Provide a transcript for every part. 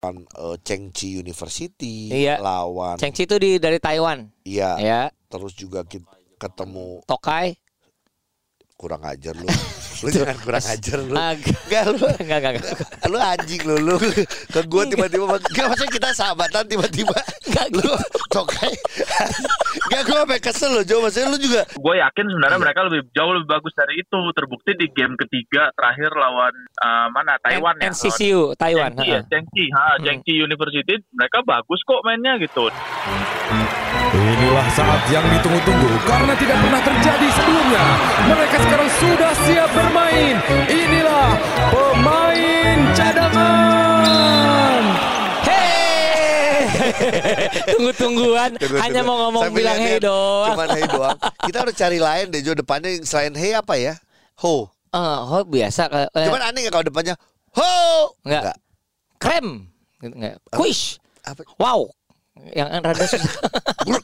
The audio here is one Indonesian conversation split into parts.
lawan eh, Chengchi University, Iya. lawan Chengchi itu di dari Taiwan. iya, Ya, terus juga kita ketemu Tokai. kurang ajar lu. lu jangan kurang ajar lu. Agak. Enggak lu. Enggak, enggak, enggak. Lu anjing lu lu. Ke gua tiba-tiba enggak maksudnya kita sahabatan tiba-tiba Enggak lu tokai. Enggak gua sampai kesel lu, Jo. Maksudnya lu juga gue yakin sebenarnya Iya. mereka lebih jauh lebih bagus dari itu terbukti di game ketiga terakhir lawan uh, mana Taiwan ya NCCU Taiwan. Chengchi ya ha-ha. Chengchi ha Hmm. Chengchi University mereka bagus kok mainnya gitu Inilah saat yang ditunggu-tunggu karena tidak pernah terjadi sebelumnya. Mereka sekarang sudah siap bermain. Inilah pemain cadangan. Hey, tunggu-tungguan. Tunggu, Hanya mau ngomong Sambil bilang hey lihat-lihat, doang. Cuman hey doang. Kita harus cari lain deh Jo depannya selain hey apa ya? Ho. Eh, oh biasa kayak eh, Cuman aneh gak kalau depannya ho? Enggak. krem. Gitu, enggak. Kuish. Apa? Wow. Yang rada susah. Bruk,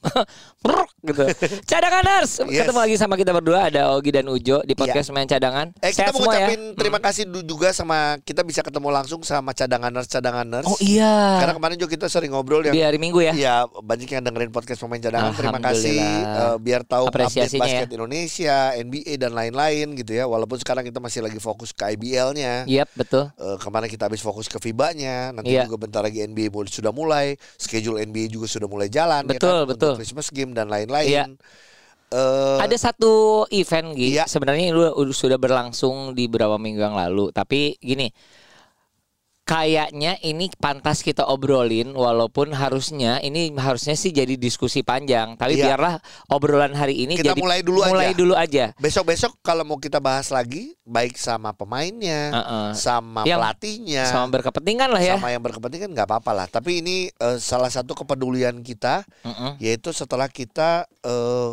bruk. Bruk, gitu. Cadanganers. Yes. Ketemu lagi sama kita berdua ada Ogi dan Ujo di podcast main cadangan. Eh kita mau ya. ngucapin terima kasih juga sama kita bisa ketemu langsung sama cadanganers cadanganers. Oh iya. Karena kemarin juga kita sering ngobrol yang di hari Minggu ya. Iya, banyak yang dengerin podcast pemain cadangan. Terima kasih eh, biar tahu update Apresiasinya basket ya. Indonesia, NBA dan lain-lain gitu ya. Walaupun sekarang kita masih lagi fokus ke IBL-nya. Yap, betul. Eh, kemarin kita habis fokus ke FIBA-nya, nanti Iya. juga bentar lagi NBA sudah mulai, schedule NBA juga sudah mulai jalan ya Betul, kan, betul. untuk Christmas game dan lain-lain. Iya. Eh, Ada satu event Gi, Iya. sebenarnya ini udah, sudah berlangsung di beberapa minggu yang lalu, tapi gini. Kayaknya ini pantas kita obrolin walaupun harusnya ini harusnya sih jadi diskusi panjang, tapi Iya. biarlah obrolan hari ini Kita jadi mulai dulu mulai aja. dulu aja. besok-besok kalau mau kita bahas lagi, baik sama pemainnya, Heeh. sama Yang- pelatihnya, Sama berkepentingan lah ya. sama yang berkepentingan nggak apa-apa lah. Tapi ini eh, salah satu kepedulian kita Mm-mm. yaitu setelah kita eh,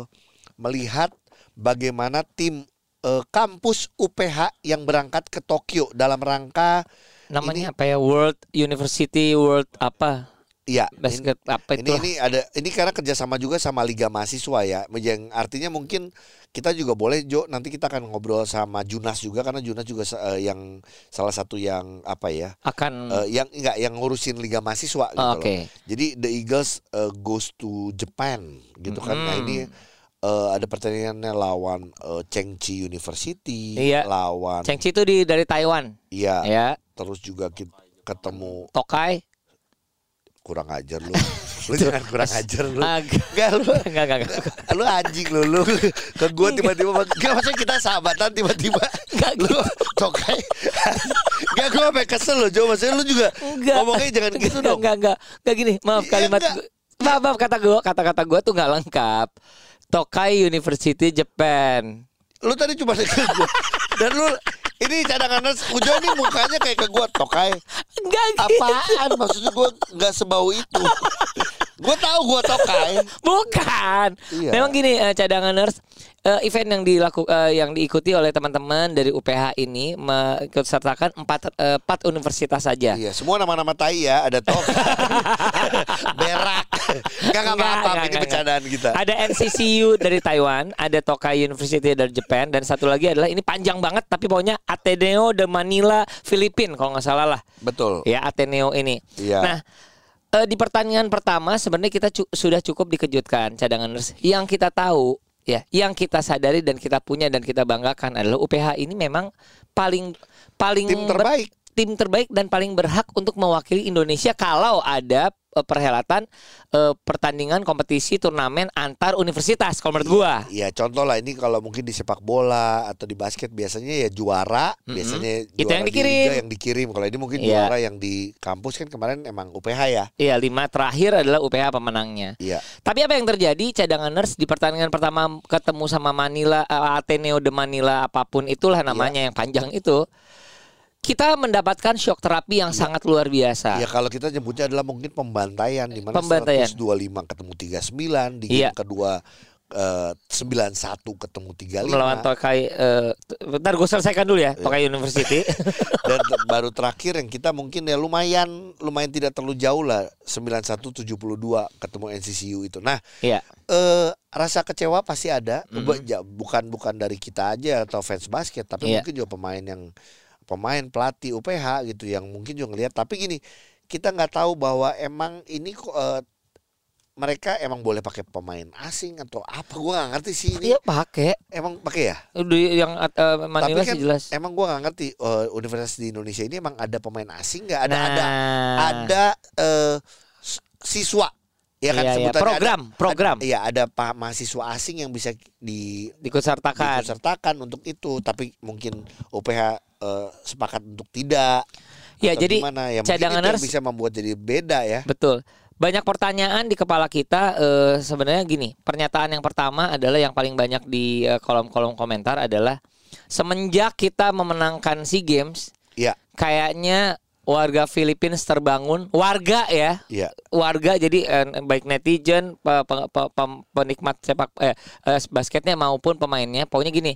melihat bagaimana tim eh, kampus UPH yang berangkat ke Tokyo dalam rangka Namanya apa ya? World University World apa? ya Basket apa ini itu? ini ada ini karena kerjasama juga sama Liga Mahasiswa ya yang artinya mungkin kita juga boleh Jo nanti kita akan ngobrol sama Junas juga karena Junas juga eh, yang salah satu yang apa ya akan eh, yang enggak yang ngurusin Liga Mahasiswa gitu Oh, loh. Oke. Jadi the Eagles uh, goes to Japan gitu kan. Nah Mm. ini uh, ada pertandingannya lawan uh, Chengchi University, Iya. lawan Chengchi itu di dari Taiwan. iya, Ya, terus juga kita ketemu Tokai. kurang ajar lu. lu jangan kurang ajar lu. Enggak lu. Enggak, enggak, enggak. Lu anjing lu lu. Ke gua tiba-tiba enggak maksudnya kita sahabatan tiba-tiba Enggak lu tokai. Enggak gua sampai kesel lu, Jo. Maksudnya lu juga Enggak. ngomongnya jangan gitu Enggak, dong. Enggak, enggak. Enggak gini. Maaf Iya, kalimat gua- Maaf, maaf kata gua, kata-kata gua tuh enggak lengkap. Tokai University Japan. lu tadi cuma ke gua dan lu ini cadangan Ujo ini mukanya kayak ke gua tokai Enggak gitu. apaan maksudnya gua nggak sebau itu gua tahu gua tokai Bukan. Iya. Memang gini eh, cadanganers eh, event yang dilaku eh, yang diikuti oleh teman-teman dari UPH ini mengikutsertakan empat eh, empat universitas saja. iya semua nama-nama tai ya ada tokai berak nggak nggak Enggak, apa-apa enggak, ini enggak, bercandaan kita Ada NCCU dari Taiwan, ada Tokai University dari Jepang, dan satu lagi adalah ini panjang banget tapi pokoknya Ateneo de Manila, Filipina kalau nggak salah lah. betul Ya Ateneo ini. Iya. Nah, di pertandingan pertama sebenarnya kita cu- sudah cukup dikejutkan cadanganers. Yang kita tahu ya, yang kita sadari dan kita punya dan kita banggakan adalah UPH ini memang paling paling tim terbaik tim terbaik dan paling berhak untuk mewakili Indonesia kalau ada eh, perhelatan eh, pertandingan kompetisi turnamen antar universitas kalau menurut gua. Iya contoh lah ini kalau mungkin di sepak bola atau di basket biasanya ya juara Mm-mm. biasanya Itu juara yang di dikirim. liga yang dikirim kalau ini mungkin Iya. juara yang di kampus kan kemarin emang UPH ya Iya, lima terakhir adalah UPH pemenangnya. iya Tapi apa yang terjadi cadanganers di pertandingan pertama ketemu sama Manila eh, Ateneo de Manila apa pun itulah Iya. namanya yang panjang itu kita mendapatkan shock terapi yang sangat luar biasa. Ya kalau kita nyebutnya adalah mungkin pembantaian di mana Pembantaian. 125 ketemu 39 di Iya. game kedua eh, 91 ketemu 35 Melawan Tokai eh, t- bentar gue selesaikan dulu ya Tokai University. dan baru terakhir yang kita mungkin ya lumayan lumayan tidak terlalu jauh lah 91 72 ketemu NCCU itu. Nah, Iya. eh rasa kecewa pasti ada. Bu- ja- bukan bukan dari kita aja atau fans basket tapi Iya. mungkin juga pemain yang pemain pelatih UPH gitu yang mungkin juga ngelihat tapi gini kita nggak tahu bahwa emang ini kok eh, mereka emang boleh pakai pemain asing atau apa gua nggak ngerti sih ini Iya pakai. emang pakai ya Udah yang uh, Manila Tapi kan sih jelas. emang gua nggak ngerti eh, universitas di Indonesia ini emang ada pemain asing nggak ada ada Nah. ada eh, s- siswa ya kan Iya, iya. sebutannya Program, ada, program. ada- iya ada pak mahasiswa asing yang bisa di Dikutsertakan. disertakan untuk itu tapi mungkin OPH eh, sepakat untuk tidak Ya atau jadi gimana ya mungkin cadangan itu yang nurse- bisa membuat jadi beda ya Betul. Banyak pertanyaan di kepala kita eh, sebenarnya gini. Pernyataan yang pertama adalah yang paling banyak di eh, kolom-kolom komentar adalah semenjak kita memenangkan SEA Games ya kayaknya warga Filipina terbangun, warga ya, ya warga jadi eh, baik netizen, pe- pe- pe- pem- penikmat sepak eh, eh, basketnya maupun pemainnya, pokoknya gini,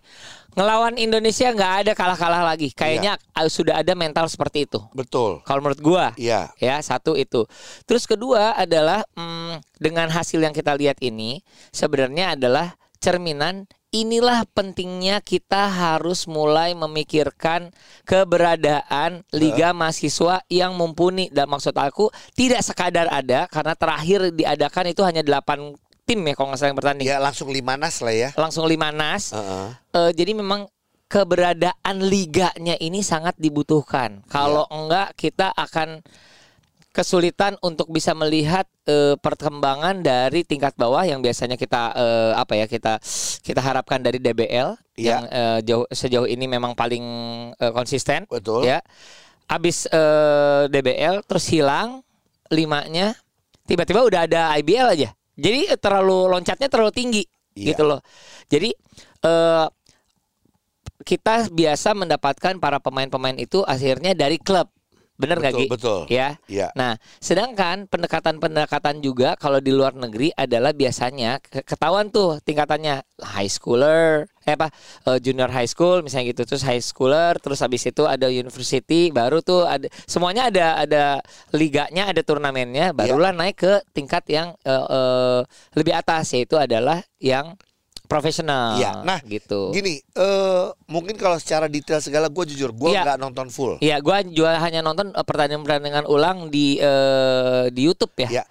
ngelawan Indonesia nggak ada kalah-kalah lagi, kayaknya eh, sudah ada mental seperti itu. betul. Kalau menurut gua, ya ya satu itu. Terus kedua adalah mm, dengan hasil yang kita lihat ini sebenarnya adalah cerminan inilah pentingnya kita harus mulai memikirkan keberadaan liga mahasiswa yang mumpuni. Dan maksud aku tidak sekadar ada karena terakhir diadakan itu hanya 8 tim ya kalau nggak salah yang bertanding. Ya langsung limanas lah ya. Langsung lima nas. Heeh. Eh, jadi memang keberadaan liganya ini sangat dibutuhkan. Kalau enggak kita akan kesulitan untuk bisa melihat eh, perkembangan dari tingkat bawah yang biasanya kita eh, apa ya kita kita harapkan dari DBL Iya. yang eh, jauh sejauh ini memang paling eh, konsisten betul ya. Abis eh, DBL terus hilang limanya tiba-tiba udah ada IBL aja. Jadi terlalu loncatnya terlalu tinggi Iya. gitu loh. Jadi eh kita biasa mendapatkan para pemain-pemain itu akhirnya dari klub. Bener nggak Gi? betul. Ya. ya. Nah, sedangkan pendekatan-pendekatan juga kalau di luar negeri adalah biasanya ke- ketahuan tuh tingkatannya. High schooler, eh apa eh, junior high school misalnya gitu, terus high schooler, terus habis itu ada university, baru tuh ada semuanya ada ada liganya, ada turnamennya, barulah naik ke tingkat yang eh, eh, lebih atas yaitu adalah yang profesional. Iya. Nah, gitu. Gini, eh mungkin kalau secara detail segala gue jujur gue Iya. nggak nonton full. Iya, gua juga hanya nonton eh, pertandingan-pertandingan ulang di eh, di YouTube ya. Ya.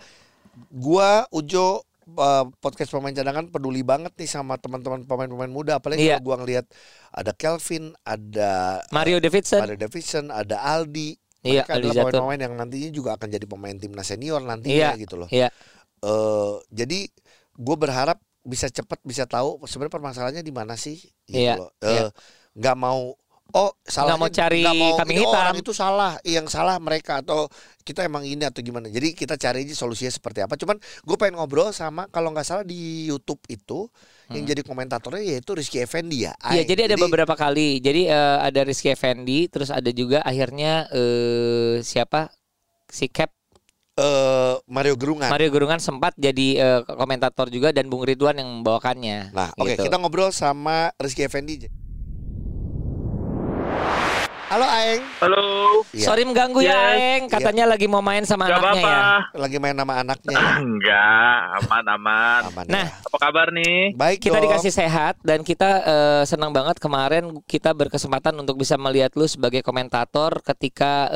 Gua Ujo eh, podcast pemain cadangan peduli banget nih sama teman-teman pemain-pemain muda. Apalagi Iya. kalau gua ngelihat ada Kelvin, ada Mario Davidson. ada Davidson, ada Aldi. Iya, Aldi adalah pemain-pemain yang nantinya juga akan jadi pemain timnas senior nantinya Iya. gitu loh. Iya. Eh jadi gue berharap bisa cepat bisa tahu sebenarnya permasalahannya di mana sih gitu Iya, loh. Eh, iya. nggak mau oh salah mau cari kambing ini hitam. orang itu salah yang salah mereka atau kita emang ini atau gimana jadi kita cari aja solusinya seperti apa cuman gue pengen ngobrol sama kalau nggak salah di YouTube itu yang jadi komentatornya yaitu Rizky Effendi ya Hmm. Iya, jadi ada beberapa kali. Jadi eh, ada Rizky Effendi, terus ada juga akhirnya eh, siapa si Cap eh, Mario Gerungan Mario Gurungan sempat jadi eh, komentator juga dan Bung Ridwan yang membawakannya. nah oke gitu. kita ngobrol sama Rizky Effendi halo Aeng Halo. Iya. Sorry mengganggu ya, Yes. Eng. Katanya lagi mau main sama Gak anaknya apa-apa. ya. lagi main nama anaknya Enggak, aman aman. aman Nah, ya. Apa kabar nih? baik Kita dong. dikasih sehat dan kita eh, senang banget kemarin kita berkesempatan untuk bisa melihat lu sebagai komentator ketika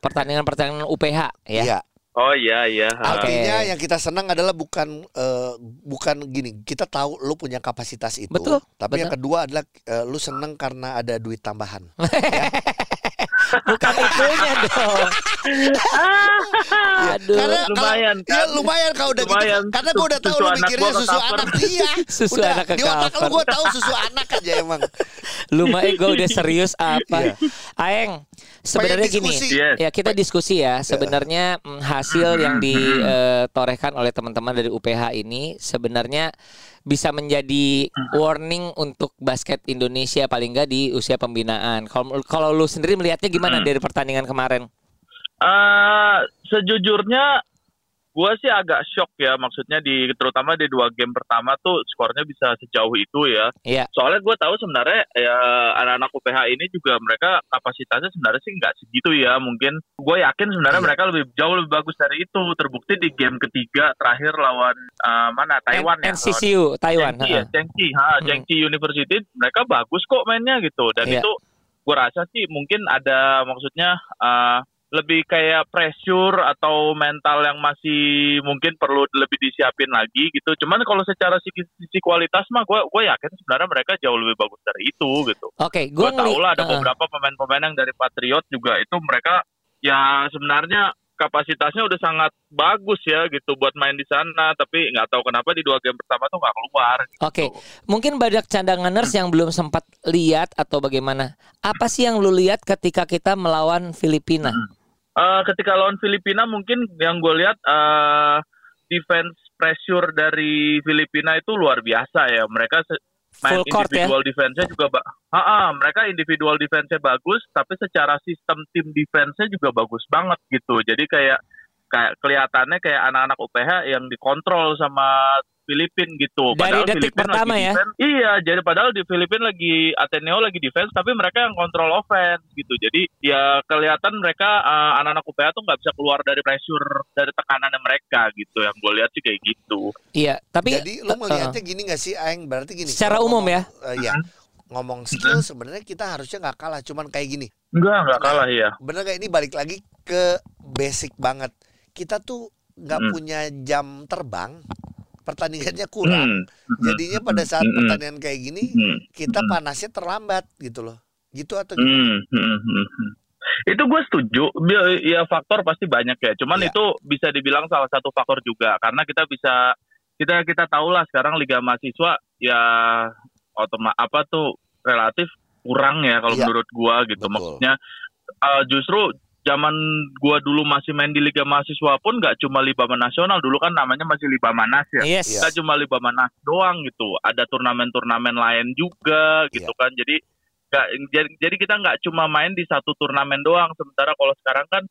pertandingan-pertandingan UPH ya. Iya. Oh iya iya. Oke. Artinya yang kita senang adalah bukan eh, bukan gini, kita tahu lu punya kapasitas itu. Betul, Tapi yang betul. kedua adalah eh, lu seneng karena ada duit tambahan. Bukan itunya dong. Aduh. Karena Lumayan, kalau, ya kan? lumayan kalau udah Lumayan. gitu. Karena gua udah tahu lu mikirnya susu anak dia. Susu udah, anak ke di otak lu gua tahu susu anak aja emang. Lumayan gue udah serius apa? Iya. Aeng, sebenarnya gini. Yes. Ya kita diskusi ya. Sebenarnya mm, hasil yang ditorehkan oleh teman-teman dari UPH ini sebenarnya bisa menjadi warning untuk basket Indonesia paling nggak di usia pembinaan. Kalau kalau lu sendiri melihatnya gimana Hmm. dari pertandingan kemarin? Eh, sejujurnya gue sih agak shock ya maksudnya di terutama di dua game pertama tuh skornya bisa sejauh itu ya. Iya. Soalnya gue tahu sebenarnya ya anak-anak UPH ini juga mereka kapasitasnya sebenarnya sih nggak segitu ya. Mungkin gue yakin sebenarnya Iya. mereka lebih jauh lebih bagus dari itu. Terbukti di game ketiga terakhir lawan eh, mana Taiwan ya. lawan NCCU Taiwan. Chengki ya, ha, Hmm. Chengki University mereka bagus kok mainnya gitu dan Iya. itu gue rasa sih mungkin ada maksudnya eh, lebih kayak pressure atau mental yang masih mungkin perlu lebih disiapin lagi gitu. Cuman kalau secara sisi, sisi kualitas mah gue gue yakin sebenarnya mereka jauh lebih bagus dari itu gitu. Oke, Gue gue tahu lah ada beberapa pemain-pemain yang dari Patriot juga itu mereka ya sebenarnya kapasitasnya udah sangat bagus ya gitu buat main di sana tapi nggak tahu kenapa di dua game pertama tuh nggak keluar. gitu. Oke, mungkin banyak cadanganers yang belum sempat lihat atau bagaimana. Apa sih yang lu lihat ketika kita melawan Filipina? Eh, ketika lawan Filipina mungkin yang gue lihat eh, defense pressure dari Filipina itu luar biasa ya. Mereka main Full court ya? individual defense-nya juga ba- Ah, ah, mereka individual defense-nya bagus tapi secara sistem tim defense-nya juga bagus banget gitu. Jadi kayak kayak kelihatannya kayak anak-anak UPH yang dikontrol sama Filipin gitu. Dari detik Filipin pertama lagi ya? defense- Iya, jadi padahal di Filipina lagi Ateneo lagi defense, tapi mereka yang kontrol offense gitu. Jadi ya kelihatan mereka eh, anak-anak UPH tuh nggak bisa keluar dari pressure dari tekanannya mereka gitu. Yang gue lihat sih kayak gitu. Iya, tapi Jadi lu eh, melihatnya gini gak sih Aeng berarti gini. Secara umum ngomong- ya? iya. Ngomong skill sebenarnya kita harusnya nggak kalah cuman kayak gini. Enggak, nggak kalah ya. Bener gak ini balik lagi ke basic banget. Kita tuh nggak Hmm. punya jam terbang. Pertandingannya kurang. Hmm. Jadinya pada saat Hmm. pertandingan kayak gini Hmm. kita Hmm. panasnya terlambat gitu loh. Gitu atau gimana? Hmm, hmm, hmm, hmm. Itu gue setuju. Ya faktor pasti banyak ya. Cuman Iya. itu bisa dibilang salah satu faktor juga karena kita bisa kita kita tahu lah sekarang liga mahasiswa ya otoma apa tuh relatif kurang ya kalau Iya. menurut gua gitu. Betul. Maksudnya eh, justru zaman gua dulu masih main di liga mahasiswa pun nggak cuma Libama Nasional dulu kan namanya masih Libama Nas ya yes. Iya. nggak cuma Libama Nas doang gitu ada turnamen-turnamen lain juga gitu kan jadi nggak jadi, jadi kita nggak cuma main di satu turnamen doang sementara kalau sekarang kan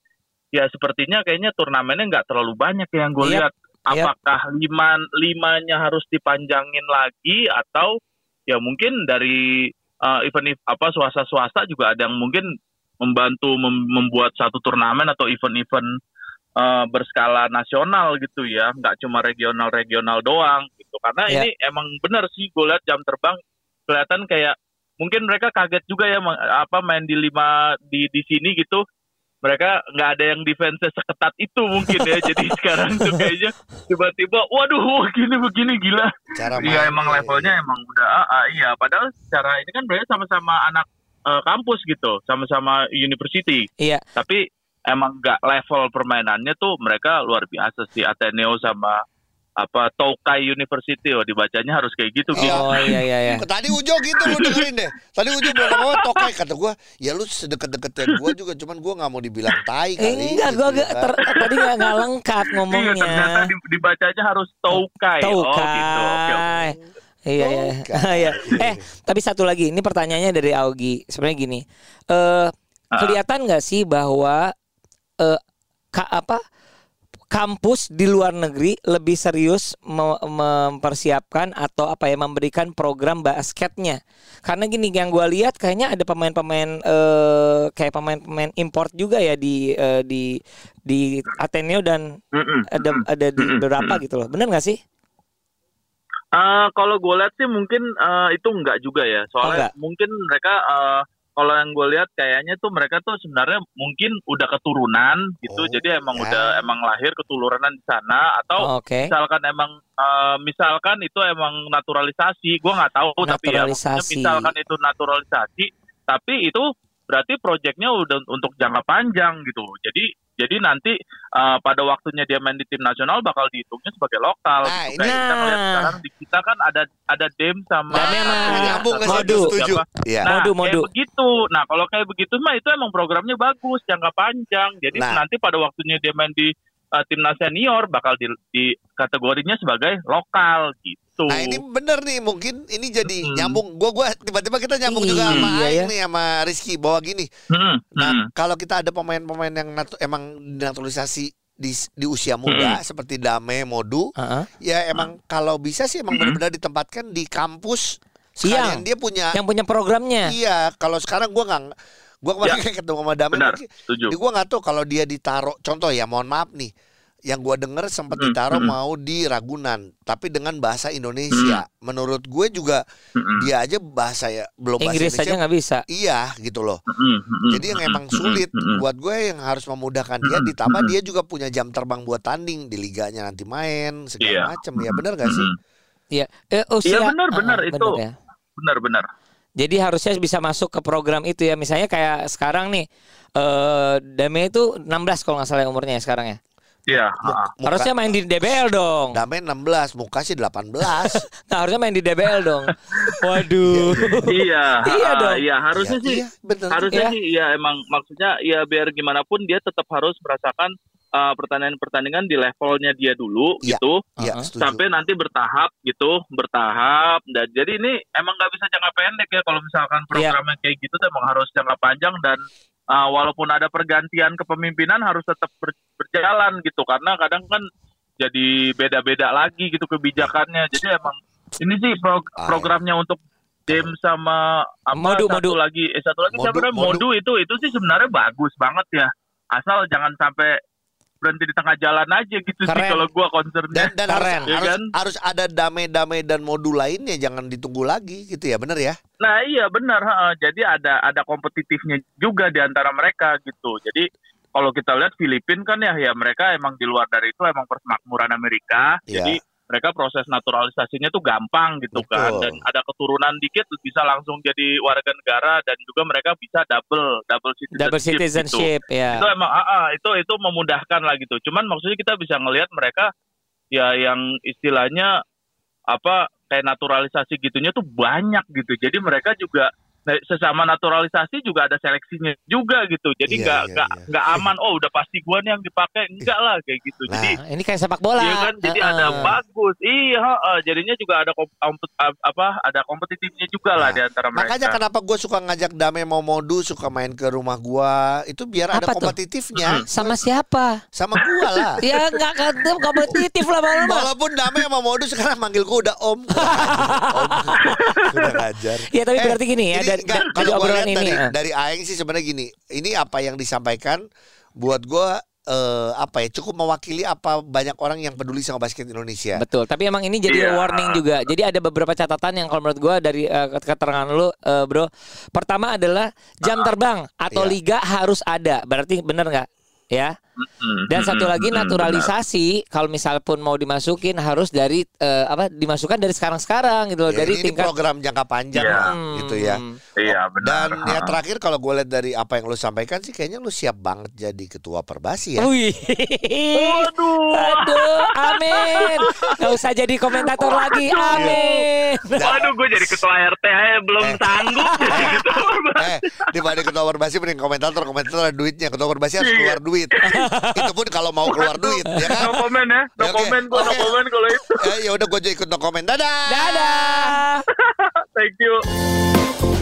ya sepertinya kayaknya turnamennya nggak terlalu banyak ya yang gue Yap, lihat yap. apakah lima limanya harus dipanjangin lagi atau ya mungkin dari eh, event apa swasta swasta juga ada yang mungkin membantu mem- membuat satu turnamen atau event-event eh, berskala nasional gitu ya, nggak cuma regional-regional doang gitu. Karena Ya. ini emang benar sih gue lihat jam terbang kelihatan kayak mungkin mereka kaget juga ya apa main di lima di di sini gitu. Mereka nggak ada yang defense seketat itu mungkin ya. Jadi sekarang tuh kayaknya tiba-tiba, waduh, gini begini gila. Cara Iya emang mainnya, levelnya emang udah ah, ah, iya. Padahal secara ini kan mereka sama-sama anak eh, kampus gitu, sama-sama university. Iya. Tapi emang nggak level permainannya tuh mereka luar biasa sih Ateneo sama apa Tokai University oh dibacanya harus kayak gitu gitu. Oh iya iya iya. Tadi Ujo gitu lu dengerin deh. Tadi Ujo bilang apa tokai kata gua, ya lu sedekat-dekatnya gua juga cuman gua nggak mau dibilang tai Eh, kali. enggak, gitu gua ya agak kan. ter- tadi nggak nggak lengkap Iya ngomongnya. ternyata di- dibacanya harus Tokai. Oh gitu. Oke oke. Iya iya. Iya. Eh, tapi satu lagi, ini pertanyaannya dari Augie. Sebenarnya gini. Eh kelihatan nggak sih bahwa eh ka, apa kampus di luar negeri lebih serius me- mempersiapkan atau apa ya memberikan program basketnya karena gini yang gue lihat kayaknya ada pemain-pemain eh, kayak pemain-pemain import juga ya di eh, di di Ateneo dan Mm-mm. ada ada di beberapa Mm-mm. gitu loh benar nggak sih Eh, kalau gue lihat sih mungkin eh, itu enggak juga ya. Soalnya enggak? mungkin mereka eh, kalau yang gue lihat kayaknya tuh mereka tuh sebenarnya mungkin udah keturunan gitu. Oh, jadi emang ya. udah emang lahir keturunan di sana atau oke misalkan emang eh, misalkan itu emang naturalisasi. Gue nggak tahu tapi ya misalkan itu naturalisasi tapi itu berarti proyeknya udah untuk jangka panjang gitu. Jadi jadi nanti eh, pada waktunya dia main di tim nasional bakal dihitungnya sebagai lokal. Nah, gitu. ini- Kayak kita ngeliat Nah. sekarang di kita kan ada ada dem sama sama Nah, nyambung ke situ Modu. setuju. Iya. Nah, Modu, kayak modu. begitu. Nah, kalau kayak begitu mah itu emang programnya bagus, jangka panjang. Jadi Nah. nanti pada waktunya dia main di uh, timnas senior bakal di, di kategorinya sebagai lokal gitu. Nah ini bener nih mungkin ini jadi Hmm. nyambung gua gua tiba-tiba kita nyambung juga sama Iya, Aing ya. nih sama Rizky bahwa gini Hmm, nah hmm. kalau kita ada pemain-pemain yang natu- emang naturalisasi di di usia muda seperti Dame Modu Heeh. ya emang kalau bisa sih emang benar-benar ditempatkan di kampus sekalian Iya. dia punya yang punya programnya iya kalau sekarang gua nggak gua kemarin ketemu sama Dame Benar, setuju. di gua nggak tahu kalau dia ditaruh contoh ya mohon maaf nih yang gua denger sempat Mm, ditaruh mm. mau di Ragunan, tapi dengan bahasa Indonesia. Menurut gue juga Mm-mm. dia aja bahasa ya belum bahasa Inggris aja Indonesia. nggak bisa. Iya gitu loh. Mm-mm, mm-mm, Jadi yang emang mm-mm, sulit mm-mm. buat gue yang harus memudahkan dia ditambah mm-mm. dia juga punya jam terbang buat tanding di liganya nanti main Iya. segala macem ya bener gak sih? Iya. Eh, usia, Iya, benar, benar, Ah, itu. ya. Benar-benar. Jadi harusnya bisa masuk ke program itu ya. Misalnya kayak sekarang nih eh Dame itu 16 kalau nggak salah ya umurnya ya sekarang ya. Iya. Harusnya main di DBL dong. Damai 16, muka sih 18. Nah, harusnya main di DBL dong. Waduh. Iya. Iya dong. Iya, harusnya Iya, sih. iya, bener. Harusnya Iya. sih ya emang maksudnya ya biar gimana pun dia tetap harus merasakan uh, pertandingan-pertandingan di levelnya dia dulu Iya. gitu. Iya, Uh-uh. setuju. sampai nanti bertahap gitu bertahap dan jadi ini emang nggak bisa jangka pendek ya kalau misalkan Iya. programnya kayak gitu tuh emang harus jangka panjang dan uh, walaupun ada pergantian kepemimpinan harus tetap ber- berjalan gitu karena kadang kan jadi beda-beda lagi gitu kebijakannya jadi emang ini sih pro- Ah, programnya untuk James sama apa Modu, satu Modu. lagi eh, satu lagi Modu, namanya? Modu itu itu sih sebenarnya bagus banget ya asal jangan sampai berhenti di tengah jalan aja gitu sih Keren. kalau gua concernnya Dan dan Keren. harus, Ya harus, kan? harus ada damai-damai dan modul lainnya jangan ditunggu lagi gitu ya bener ya? Nah iya benar, jadi ada ada kompetitifnya juga di antara mereka gitu. Jadi kalau kita lihat Filipina kan ya ya mereka emang di luar dari itu emang persemakmuran Amerika. Iya. Jadi mereka proses naturalisasinya tuh gampang gitu kan Betul. dan ada keturunan dikit bisa langsung jadi warga negara dan juga mereka bisa double double citizenship. Double gitu. citizenship ya. Itu emang ah, ah, itu itu memudahkan lah gitu. Cuman maksudnya kita bisa ngelihat mereka ya yang istilahnya apa kayak naturalisasi gitunya tuh banyak gitu. Jadi mereka juga nah, sesama naturalisasi juga ada seleksinya juga gitu. Jadi Iya, nggak iya, nggak iya. nggak aman. Oh udah pasti gua nih yang dipakai enggak lah kayak gitu. Nah, Jadi Nah, ini kayak sepak bola. Iya kan, jadi Heeh. ada bagus. Iya, heeh. jadinya juga ada kompet- apa ada kompetitifnya juga lah Nah, di antara mereka. Makanya kenapa gue suka ngajak Dame mau modu suka main ke rumah gua itu biar ada Apa tuh? kompetitifnya Sama siapa? sama gua lah. ya nggak kompetitif lah malam Walaupun Dame sama Modu sekarang manggil gue udah om. om. ngajar. Ya tapi Eh, berarti gini ya Ini dari, enggak, dari obrolan lihat ini. dari, eh. dari Aeng sih sebenarnya gini. Ini apa yang disampaikan buat gua eh, apa ya cukup mewakili apa banyak orang yang peduli sama basket Indonesia. Betul, tapi emang ini jadi Iya. warning juga. Jadi ada beberapa catatan yang kalau menurut gua dari eh, keterangan lu, eh, bro. Pertama adalah jam terbang atau Iya. liga harus ada. Berarti bener nggak? Ya. Dan satu lagi naturalisasi kalau misal pun mau dimasukin harus dari eh, apa dimasukkan dari sekarang-sekarang gitu loh. Ya, dari ini, ini tingkat program jangka panjang Iya. lah, Hmm. gitu ya. benar. Iya benar. Dan ya terakhir kalau gue lihat dari apa yang lu sampaikan sih kayaknya lu siap banget jadi ketua perbasi ya. Wih. Waduh. Aduh, amin. Gak usah jadi komentator lagi. Amin. Waduh, gue jadi ketua RT aja belum Eh. sanggup jadi ketua eh, dibanding ketua perbasi mending komentator, komentator ada duitnya. Ketua perbasi harus Iya. keluar duit. Itu pun kalau mau keluar duit, ya kan? No comment ya, no Oke, comment gue, no oke. comment kalau itu. Eh, ya udah gue jadi ikut no komen. Dadah. Dadah. Thank you.